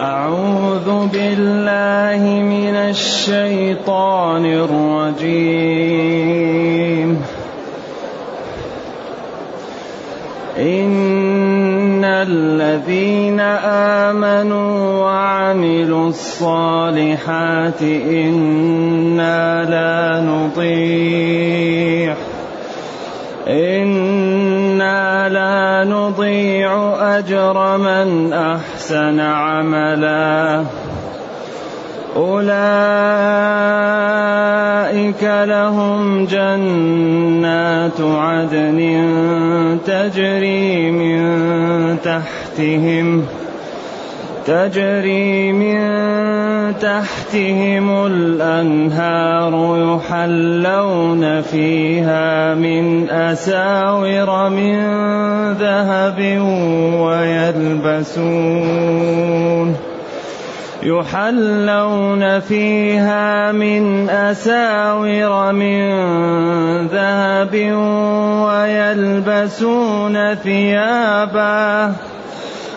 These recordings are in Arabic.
أعوذ بالله من الشيطان الرجيم. إن الذين آمنوا وعملوا الصالحات إنا لا نضيع. إنا لا نضيع أجر من أحسن عملا. أولئك لهم جنات عدن تجري من تحتهم تجري من تحتهم الأنهار يحلون فيها من أساور من ذهب ويلبسون يحلون فيها من أساور من ذهب ويلبسون ثيابا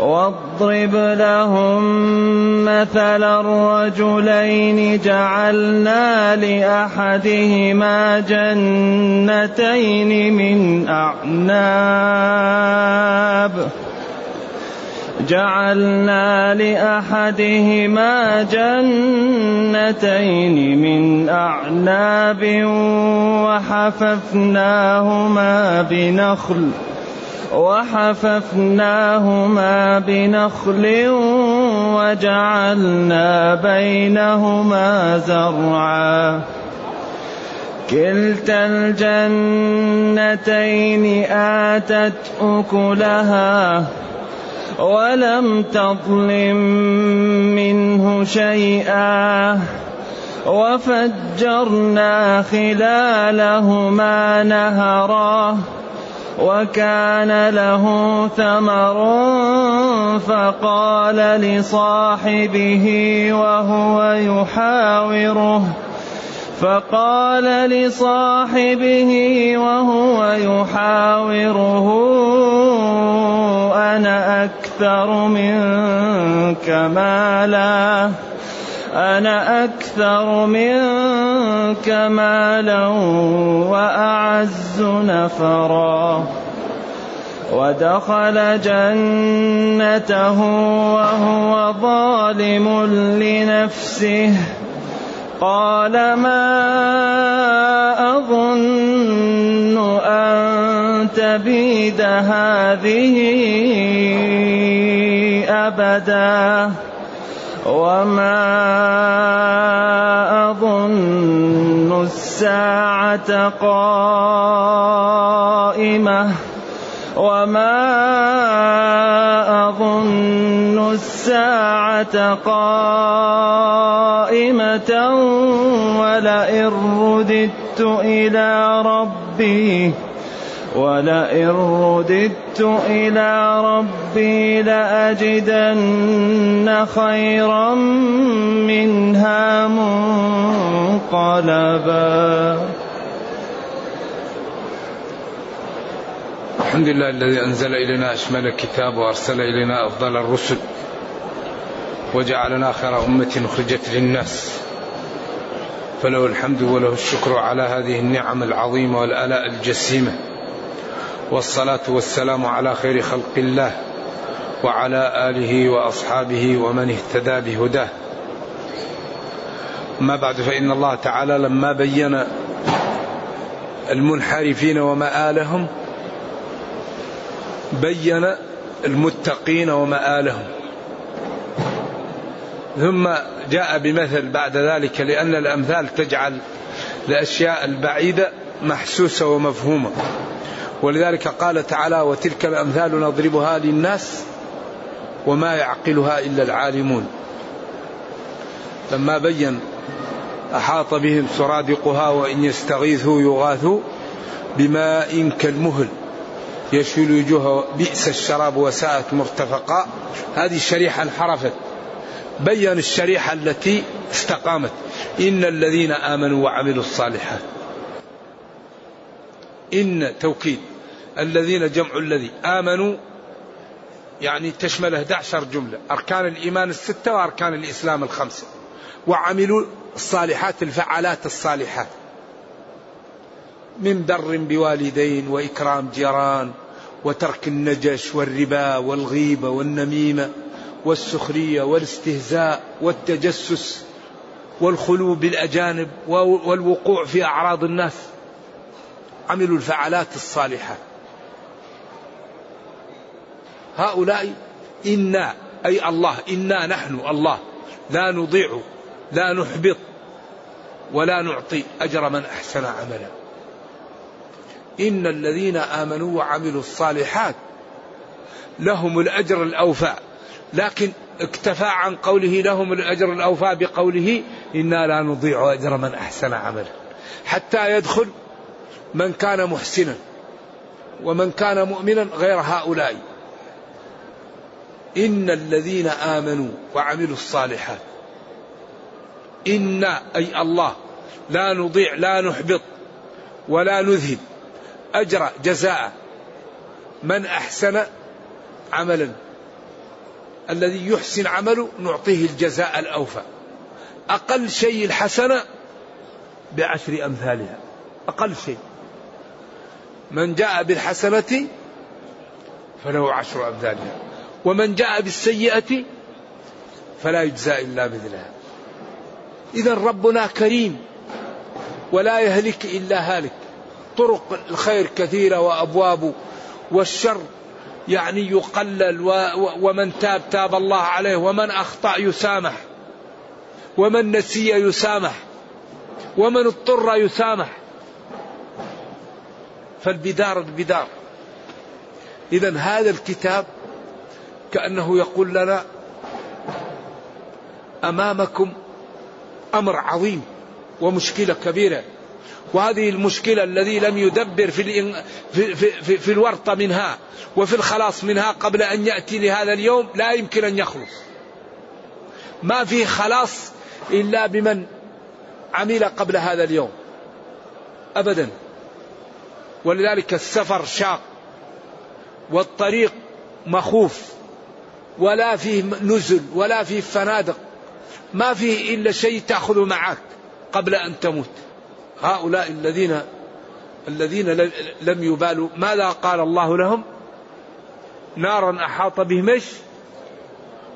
واضرب لهم مثل الرجلين جعلنا لأحدهما جنتين من أعناب. جعلنا لأحدهما جنتين من أعناب وحففناهما بنخل. وحففناهما بنخل وجعلنا بينهما زرعا. كلتا الجنتين آتت أكلها ولم تظلم منه شيئا. وفجرنا خلالهما نهرا. وكان له ثمر فقال لصاحبه وهو يحاوره. فقال لصاحبه وهو يحاوره أنا أكثر منك مالا. أنا أكثر منك مالا وأعز نفرا. ودخل جنته وهو ظالم لنفسه. قال ما أظن أن تبيد هذه أبداً. وما أظن الساعة قائمة وما أظن الساعة قائمة ولئن رددت إلى ربي ولئن رددت إلى ربي لأجدن خيرا منها منقلبا. الحمد لله الذي أنزل إلينا أشمل الكتاب وأرسل إلينا أفضل الرسل وجعلنا خير أمة أخرجت للناس. فله الحمد وله الشكر على هذه النعم العظيمة والآلاء الجسيمة. والصلاة والسلام على خير خلق الله وعلى آله وأصحابه ومن اهتدى بهداه. ما بعد فإن الله تعالى لما بين المنحرفين ومآلهم بين المتقين ومآلهم. ثم جاء بمثل بعد ذلك لأن الأمثال تجعل الأشياء البعيدة محسوسة ومفهومة. ولذلك قال تعالى وتلك الأمثال نضربها للناس وما يعقلها إلا العالمون. لما بين أحاط بهم سرادقها وإن يستغيثوا يغاثوا بماء كالمهل يشوي الوجوه بئس الشراب وساءت مرتفقا. هذه الشريحة انحرفت. بين الشريحة التي استقامت. إن الذين آمنوا وعملوا الصالحات. إن توكيد الذين جمع الذي آمنوا يعني تشمل 11 جملة أركان الإيمان الستة وأركان الإسلام الخمسة وعملوا الصالحات الفعالات الصالحات من بر بوالدين وإكرام جيران وترك النجش والربا والغيبة والنميمة والسخرية والاستهزاء والتجسس والخلو بالأجانب والوقوع في أعراض الناس. عملوا الفعالات الصالحات هؤلاء إنا أي الله إنا نحن الله. لا نضيع لا نحبط ولا نعطي أجر من أحسن عملا. إن الذين آمنوا وعملوا الصالحات لهم الأجر الأوفى. لكن اكتفى عن قوله لهم الأجر الأوفى بقوله إنا لا نضيع أجر من أحسن عملا. حتى يدخل من كان محسنا ومن كان مؤمنا غير هؤلاء. إن الذين آمنوا وعملوا الصالحات إنا أي الله لا نضيع لا نحبط ولا نذهب أجر جزاء من أحسن عملا. الذي يحسن عمله نعطيه الجزاء الأوفى. أقل شيء الحسنة بعشر أمثالها. أقل شيء. من جاء بالحسنة فله عشر أمثالها. ومن جاء بالسيئة فلا يجزى إلا مثلها إذا ربنا كريم ولا يهلك إلا هالك. طرق الخير كثيرة وأبوابه والشر يعني يقلل ومن تاب تاب الله عليه ومن أخطأ يسامح ومن نسي يسامح ومن اضطر يسامح. فالبدار البدار إذا هذا الكتاب كأنه يقول لنا أمامكم أمر عظيم ومشكلة كبيرة. وهذه المشكلة الذي لم يدبر في, في, في, في الورطة منها وفي الخلاص منها قبل أن يأتي لهذا اليوم لا يمكن أن يخلص. ما في خلاص إلا بمن عمل قبل هذا اليوم. أبدا. ولذلك السفر شاق والطريق مخوف ولا فيه نزل ولا فيه فنادق ما فيه إلا شيء تأخذ معك قبل أن تموت هؤلاء الذين الذين لم يبالوا ماذا قال الله لهم نارا أحاط بهم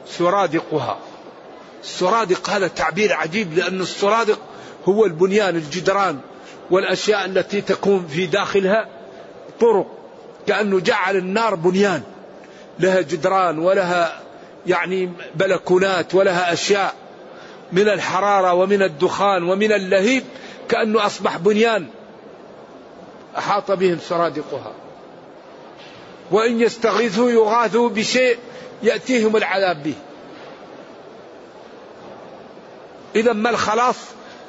سرادقها السرادق هذا تعبير عجيب لأن السرادق هو البنيان الجدران والأشياء التي تكون في داخلها طرق كأنه جعل النار بنيان. لها جدران ولها يعني بلكونات ولها أشياء من الحرارة ومن الدخان ومن اللهيب كأنه أصبح بنيان. أحاط بهم سرادقها. وإن يستغيثوا يغاثوا بشيء يأتيهم العذاب به. إذا ما الخلاص؟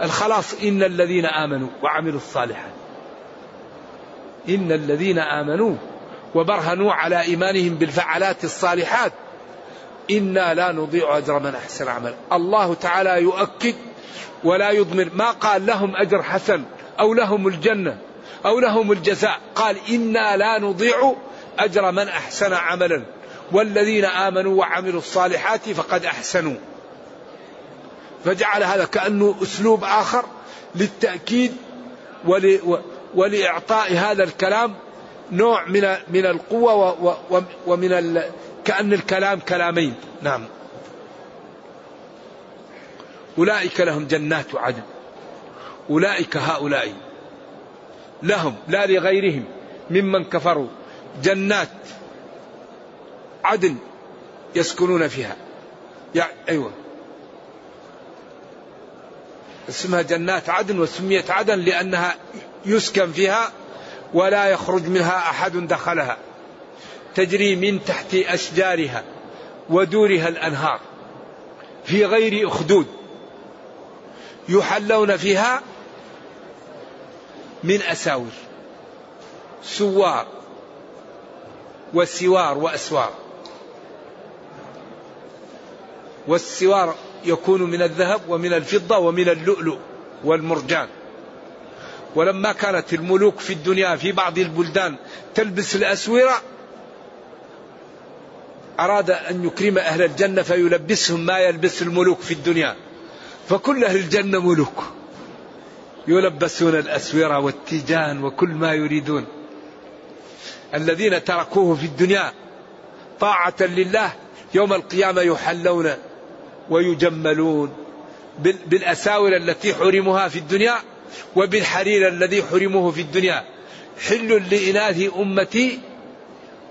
الخلاص إن الذين آمنوا وعملوا الصالحات إن الذين آمنوا وبرهنوا على إيمانهم بالفعلات الصالحات إنا لا نضيع أجر من أحسن عمل. الله تعالى يؤكد ولا يضمن. ما قال لهم أجر حسن أو لهم الجنة أو لهم الجزاء قال إنا لا نضيع أجر من أحسن عملا. والذين آمنوا وعملوا الصالحات فقد أحسنوا. فجعل هذا كأنه أسلوب آخر للتأكيد ولإعطاء هذا الكلام نوع من من القوة ومن كأن الكلام كلامين. نعم. أولئك لهم جنات عدن. أولئك هؤلاء لهم لا لغيرهم ممن كفروا جنات عدن يسكنون فيها. يعني أيوة. اسمها جنات عدن وسميت عدن لأنها يسكن فيها ولا يخرج منها أحد دخلها. تجري من تحت أشجارها ودورها الأنهار في غير أخدود. يحلون فيها من أساور سوار وسوار وأسوار. والسوار يكون من الذهب ومن الفضة ومن اللؤلؤ والمرجان. ولما كانت الملوك في الدنيا في بعض البلدان تلبس الأسورة أراد أن يكرم أهل الجنة فيلبسهم ما يلبس الملوك في الدنيا. فكل أهل الجنة ملوك. يلبسون الأسورة والتيجان وكل ما يريدون. الذين تركوه في الدنيا طاعة لله يوم القيامة يحلون ويجملون بالأساور التي حرموها في الدنيا وبالحرير الذي حرموه في الدنيا. حل لإناث أمتي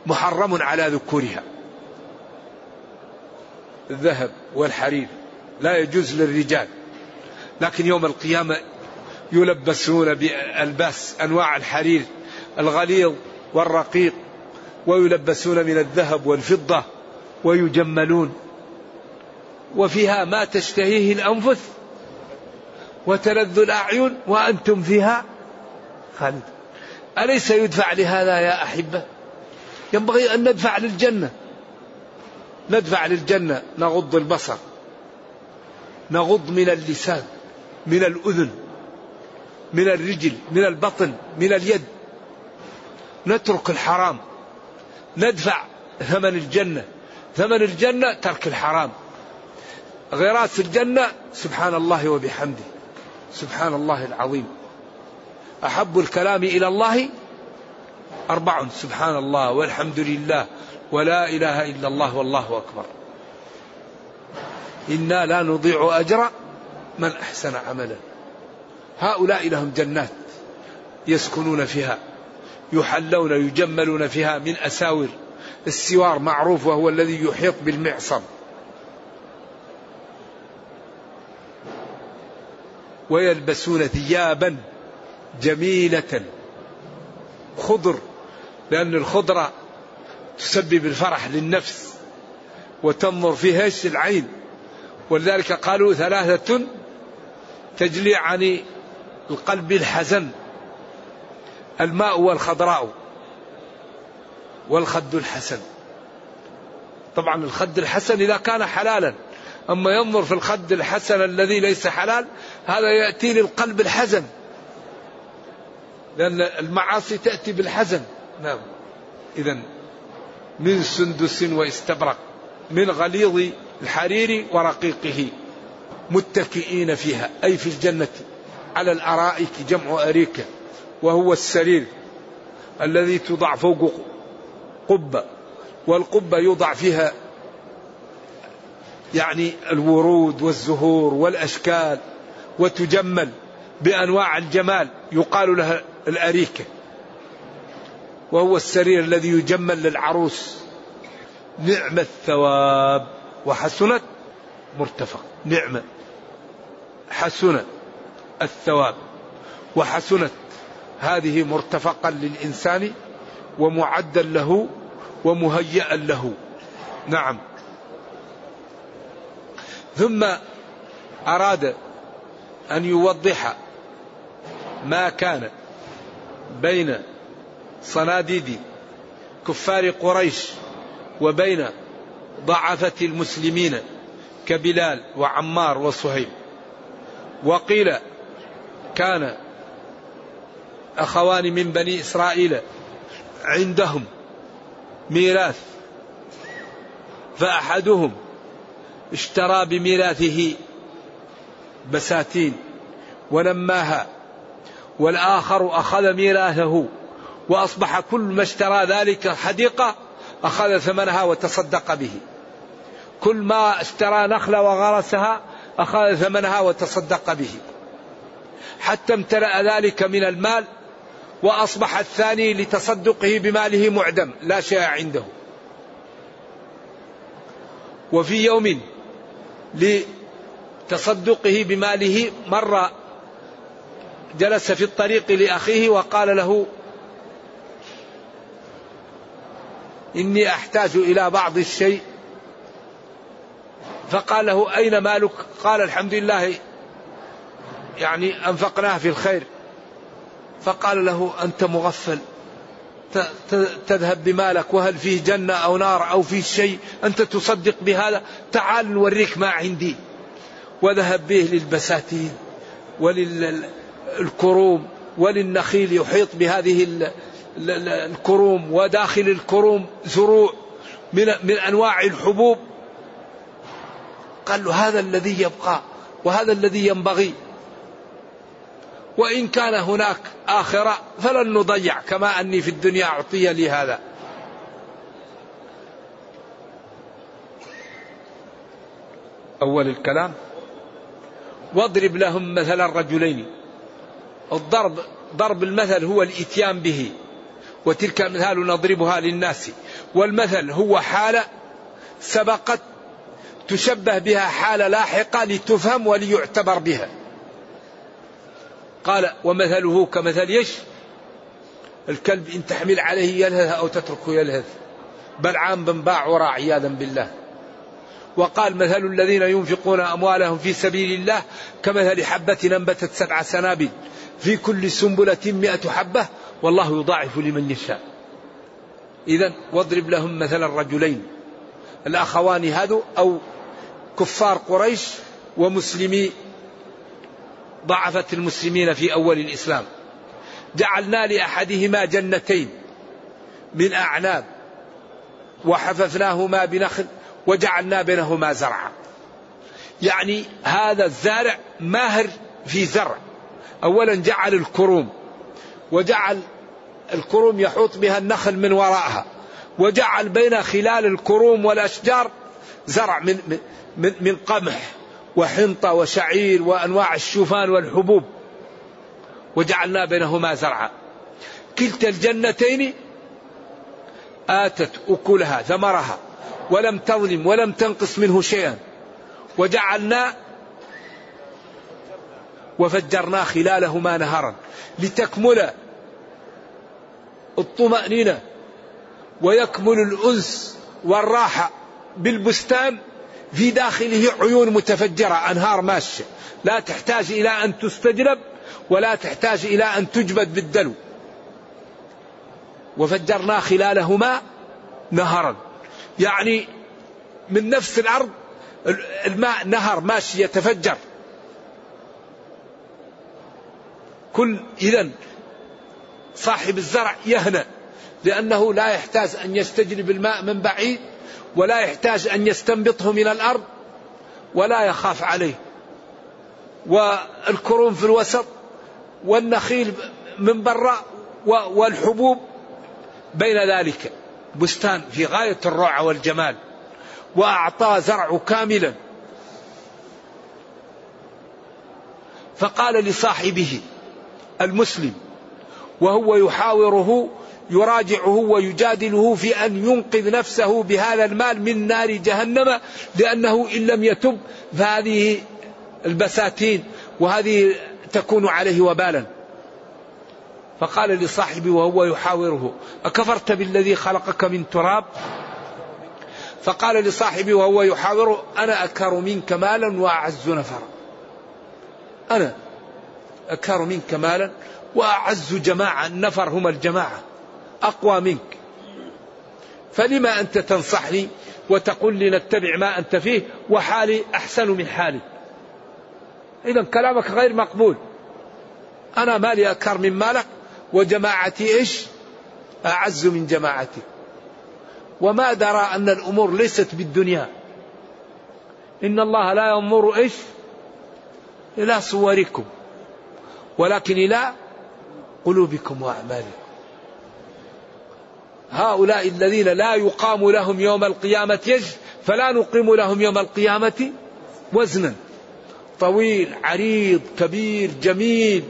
محرم على ذكورها. الذهب والحرير لا يجوز للرجال لكن يوم القيامة يلبسون بألباس أنواع الحرير الغليظ والرقيق ويلبسون من الذهب والفضة ويجملون وفيها ما تشتهيه الأنفس وتلذ الأعين وأنتم فيها خالد. أليس يدفع لهذا يا أحبة؟ ينبغي أن ندفع للجنة. ندفع للجنة. نغض البصر. نغض من اللسان من الأذن من الرجل من البطن من اليد. نترك الحرام. ندفع ثمن الجنة. ثمن الجنة ترك الحرام. غراس الجنة سبحان الله وبحمده. سبحان الله العظيم. أحب الكلام إلى الله أربع سبحان الله والحمد لله ولا إله إلا الله والله أكبر. إنا لا نضيع أجر من أحسن عملا. هؤلاء لهم جنات يسكنون فيها يحلون يجملون فيها من أساور. السوار معروف وهو الذي يحيط بالمعصم. ويلبسون ثيابا جميلة. خضر لأن الخضرة تسبب الفرح للنفس وتنظر فيها العين. ولذلك قالوا ثلاثة تجلي عن القلب الحزن الماء والخضراء والخد الحسن. طبعا الخد الحسن إذا كان حلالا أما ينظر في الخد الحسن الذي ليس حلال هذا يأتي للقلب الحزن. لأن المعاصي تأتي بالحزن. نعم. إذا من سندس واستبرق من غليظ الحرير ورقيقه متكئين فيها أي في الجنة على الأرائك جمع أريكة وهو السرير الذي توضع فوق قبة والقبة يوضع فيها يعني الورود والزهور والأشكال وتجمل بأنواع الجمال يقال لها الأريكة وهو السرير الذي يجمل للعروس. نعم الثواب وحسنت مرتفق. نعمة حسن الثواب وحسنت هذه مرتفقا للإنسان ومعدا له ومهيئا له. نعم. ثم أراد أن يوضح ما كان بين صناديد كفار قريش وبين ضعفة المسلمين كبلال وعمار وصهيب. وقيل كان أخوان من بني إسرائيل عندهم ميراث فأحدهم اشترى بميراثه بساتين ونماها والآخر أخذ ميراثه وأصبح كل ما اشترى ذلك حديقة أخذ ثمنها وتصدق به. كل ما اشترى نخلة وغرسها أخذ ثمنها وتصدق به. حتى امتلأ ذلك من المال وأصبح الثاني لتصدقه بماله معدم لا شيء عنده. وفي يوم لتصدقه بماله مر جلس في الطريق لأخيه وقال له إني أحتاج إلى بعض الشيء. فقال له أين مالك؟ قال الحمد لله يعني أنفقناه في الخير. فقال له أنت مغفل. تذهب بمالك وهل فيه جنة أو نار أو فيه شيء؟ أنت تصدق بهذا؟ تعال نوريك ما عندي. وذهب به للبساتين وللكروم وللنخيل يحيط بهذه الكروم وداخل الكروم زروع من من أنواع الحبوب. قال له هذا الذي يبقى وهذا الذي ينبغي. وإن كان هناك آخرة فلن نضيع كما أني في الدنيا أعطي لي هذا. أول الكلام واضرب لهم مثلا رجلين الضرب ضرب المثل هو الإتيان به وتلك الامثال نضربها للناس. والمثل هو حالة سبقت تشبه بها حالة لاحقة لتفهم وليعتبر بها. قال ومثله كمثل يش الكلب إن تحمل عليه يلهث أو تتركه يلهث. بلعام بن باعورا عياذا بالله. وقال مثل الذين ينفقون أموالهم في سبيل الله كمثل حبة أنبتت سبع سنابل. في كل سنبلة مئة حبة والله يضاعف لمن يشاء. إذا واضرب لهم مثل الرجلين. الأخوان هذو أو كفار قريش ومسلمي ضعفت المسلمين في أول الإسلام. جعلنا لأحدهما جنتين من أعناب وحففناهما بنخل وجعلنا بينهما زرعا. يعني هذا الزارع ماهر في زرع. أولا جعل الكروم وجعل الكروم يحوط بها النخل من وراءها وجعل بين خلال الكروم والأشجار زرع من, من, من قمح. وحنطة وشعير وأنواع الشوفان والحبوب. وجعلنا بينهما زرعا. كلتا الجنتين آتت أكلها ثمرها ولم تظلم ولم تنقص منه شيئا. وجعلنا وفجرنا خلالهما نهرا لتكمل الطمأنينة ويكمل الأنس والراحة بالبستان في داخله عيون متفجرة أنهار ماشية. لا تحتاج إلى أن تستجلب ولا تحتاج إلى أن تجبد بالدلو. وفجرنا خلالهما نهرا. يعني من نفس الأرض الماء نهر ماشي يتفجر. كل إذا صاحب الزرع يهنأ لأنه لا يحتاج أن يستجلب الماء من بعيد. ولا يحتاج أن يستنبطه من الأرض ولا يخاف عليه. والكروم في الوسط والنخيل من براء والحبوب بين ذلك. بستان في غاية الروعة والجمال. وأعطى زرع كاملا. فقال لصاحبه المسلم وهو يحاوره يراجعه ويجادله في أن ينقذ نفسه بهذا المال من نار جهنم لأنه إن لم يتب فهذه البساتين وهذه تكون عليه وبالا. فقال لصاحبه وهو يحاوره أكفرت بالذي خلقك من تراب؟ فقال لصاحبه وهو يحاوره أنا أكر منك مالا وأعز نفرا. أنا أكر منك مالا وأعز جماعة النفر هم الجماعة. أقوى منك. فلما أنت تنصحني وتقول لي نتبع ما أنت فيه وحالي أحسن من حالي. إذا كلامك غير مقبول. أنا مالي أكثر من مالك وجماعتي إيش؟ أعز من جماعتي. وما درى أن الأمور ليست بالدنيا. إن الله لا ينظر إيش؟ إلى صوركم. ولكن إلى قلوبكم وأعمالكم. هؤلاء الذين لا يقام لهم يوم القيامة يج فلا نقيم لهم يوم القيامة وزنا. طويل عريض كبير جميل.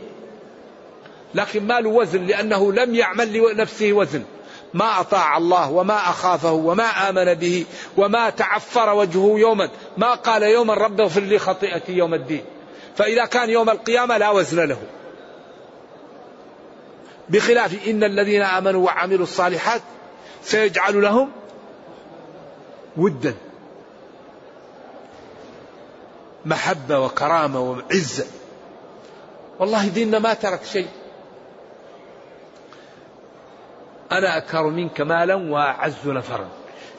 لكن ما له وزن لأنه لم يعمل لنفسه وزن. ما أطاع الله وما أخافه وما آمن به وما تعفر وجهه يوما. ما قال يوما رب اغفر لي خطيئتي يوم الدين. فإذا كان يوم القيامة لا وزن له. بخلاف إن الذين آمنوا وعملوا الصالحات سيجعل لهم ودا. محبة وكرامة وعزة. والله ديننا ما ترك شيء. أنا أكثر منك مالا وأعز نفرا.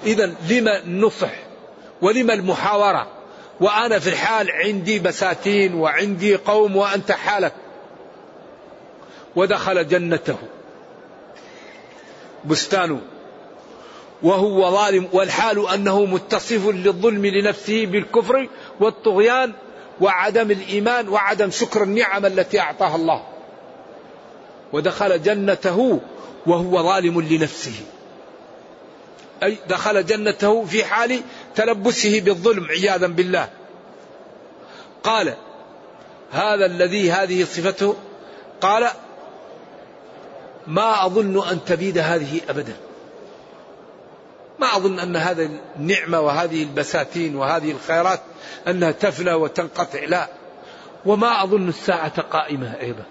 إذا لما النصح ولما المحاورة؟ وأنا في الحال عندي بساتين وعندي قوم وأنت حالك. ودخل جنته. بستانه. وهو ظالم والحال أنه متصف للظلم لنفسه بالكفر والطغيان وعدم الإيمان وعدم شكر النعم التي أعطاها الله. ودخل جنته وهو ظالم لنفسه. أي دخل جنته في حال تلبسه بالظلم عياذا بالله. قال هذا الذي هذه صفته؟ قال ما أظن أن تبيد هذه أبدا. ما أظن أن هذا النعمة وهذه البساتين وهذه الخيرات أنها تفنى وتنقطع لا. وما أظن الساعة قائمة أيضا.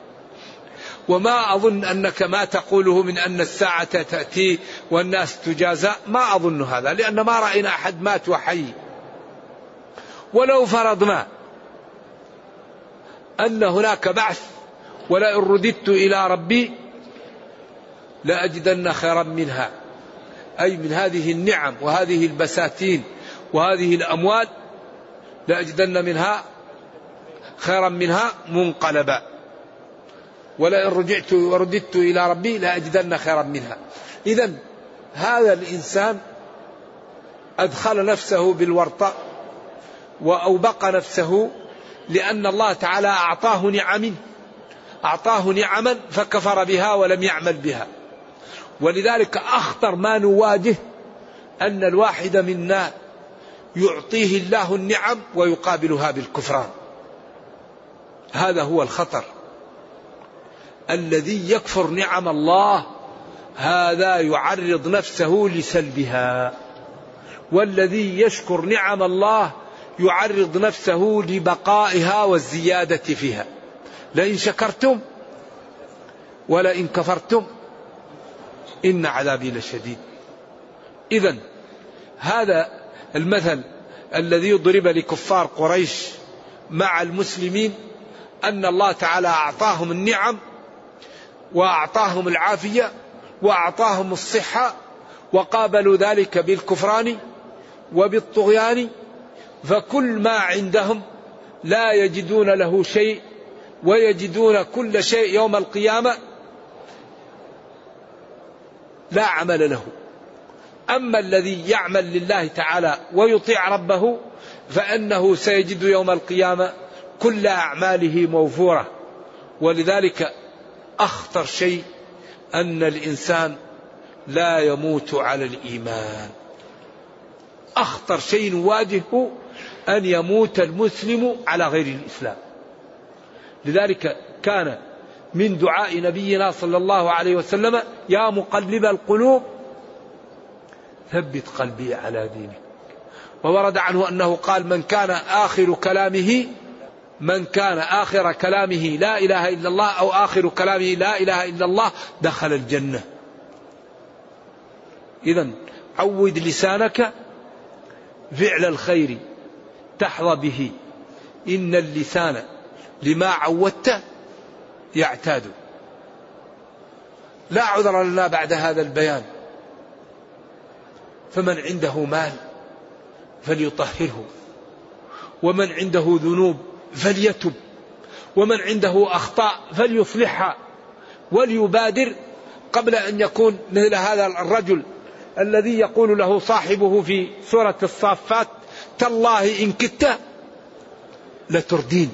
وما أظن أنك ما تقوله من أن الساعة تأتي والناس تجازى ما أظن هذا لأن ما رأينا أحد مات وحي. ولو فرضنا أن هناك بعث ولئن رددت إلى ربي لأجدن خيرا منها. أي من هذه النعم وهذه البساتين وهذه الأموال لأجدن منها خيرا منها منقلبا. ولئن رجعت ورددت إلى ربي لأجدن خيرا منها. إذا هذا الإنسان أدخل نفسه بالورطة وأوبق نفسه لأن الله تعالى أعطاه نعم أعطاه نعما فكفر بها ولم يعمل بها. ولذلك أخطر ما نواجه أن الواحد منا يعطيه الله النعم ويقابلها بالكفران. هذا هو الخطر. الذي يكفر نعم الله هذا يعرض نفسه لسلبها. والذي يشكر نعم الله يعرض نفسه لبقائها والزيادة فيها. لئن شكرتم ولئن كفرتم إن عذابي لشديد. إذا هذا المثل الذي ضرب لكفار قريش مع المسلمين أن الله تعالى أعطاهم النعم وأعطاهم العافية وأعطاهم الصحة وقابلوا ذلك بالكفران وبالطغيان فكل ما عندهم لا يجدون له شيء ويجدون كل شيء يوم القيامة لا عمل له. أما الذي يعمل لله تعالى ويطيع ربه فإنه سيجد يوم القيامة كل أعماله موفورة. ولذلك أخطر شيء أن الإنسان لا يموت على الإيمان. أخطر شيء نواجهه أن يموت المسلم على غير الإسلام. لذلك كان من دعاء نبينا صلى الله عليه وسلم يا مقلب القلوب ثبت قلبي على دينك وورد عنه أنه قال من كان آخر كلامه من كان آخر كلامه لا إله إلا الله أو آخر كلامه لا إله إلا الله دخل الجنة. اذا عود لسانك فعل الخير تحظى به إن اللسان لما عودته يعتاد. لا عذر لنا بعد هذا البيان. فمن عنده مال فليطهره. ومن عنده ذنوب فليتب. ومن عنده أخطاء فليصلحها وليبادر قبل أن يكون مثل هذا الرجل الذي يقول له صاحبه في سورة الصافات تالله إن كدت لتردين.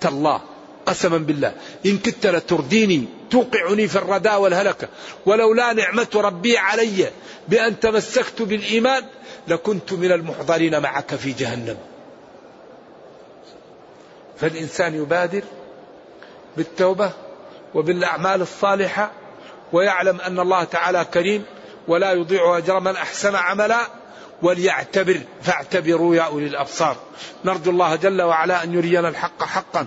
تالله. قسما بالله. إن كدت لترديني توقعني في الردى والهلكة. ولولا نعمة ربي علي بأن تمسكت بالإيمان لكنت من المحضرين معك في جهنم. فالإنسان يبادر بالتوبة وبالأعمال الصالحة ويعلم أن الله تعالى كريم ولا يضيع أجر من أحسن عملا وليعتبر فاعتبروا يا أولي الأبصار. نرجو الله جل وعلا أن يرينا الحق حقا.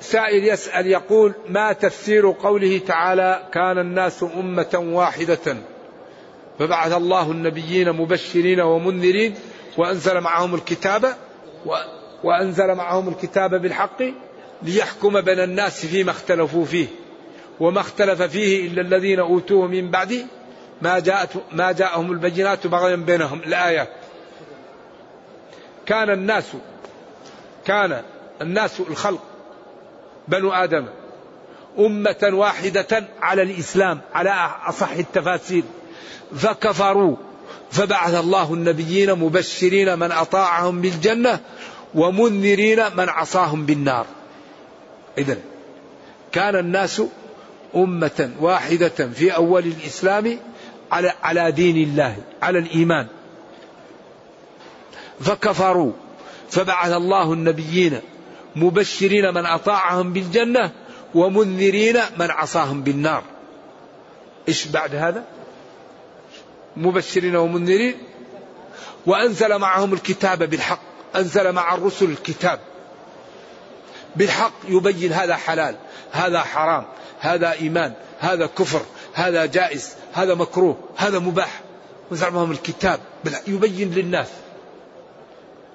سائل يسأل يقول ما تفسير قوله تعالى كان الناس أمة واحدة؟ فبعث الله النبيين مبشرين ومنذرين وأنزل معهم الكتاب وأنزل معهم الكتاب بالحق ليحكم بين الناس فيما اختلفوا فيه. وما اختلف فيه إلا الذين أوتوه من بعد ما جاءت ما جاءهم البينات بغيا بينهم. الآيات كان الناس كان الناس الخلق بنو آدم. أمة واحدة على الإسلام على أصح التفاسير. فكفروا. فبعث الله النبيين مبشرين من أطاعهم بالجنة ومنذرين من عصاهم بالنار. إذا كان الناس أمة واحدة في أول الإسلام على على دين الله على الإيمان. فكفروا. فبعث الله النبيين مبشرين من أطاعهم بالجنة ومنذرين من عصاهم بالنار. إيش بعد هذا؟ مبشرين ومنذرين. وأنزل معهم الكتاب بالحق. أنزل مع الرسل الكتاب. بالحق يبين هذا حلال هذا حرام هذا إيمان هذا كفر هذا جائز هذا مكروه هذا مباح. وزع معهم الكتاب. يبين للناس.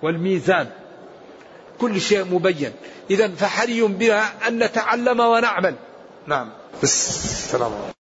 والميزان. كل شيء مبين. إذا فحري بنا أن نتعلم ونعمل. نعم. السلام عليكم.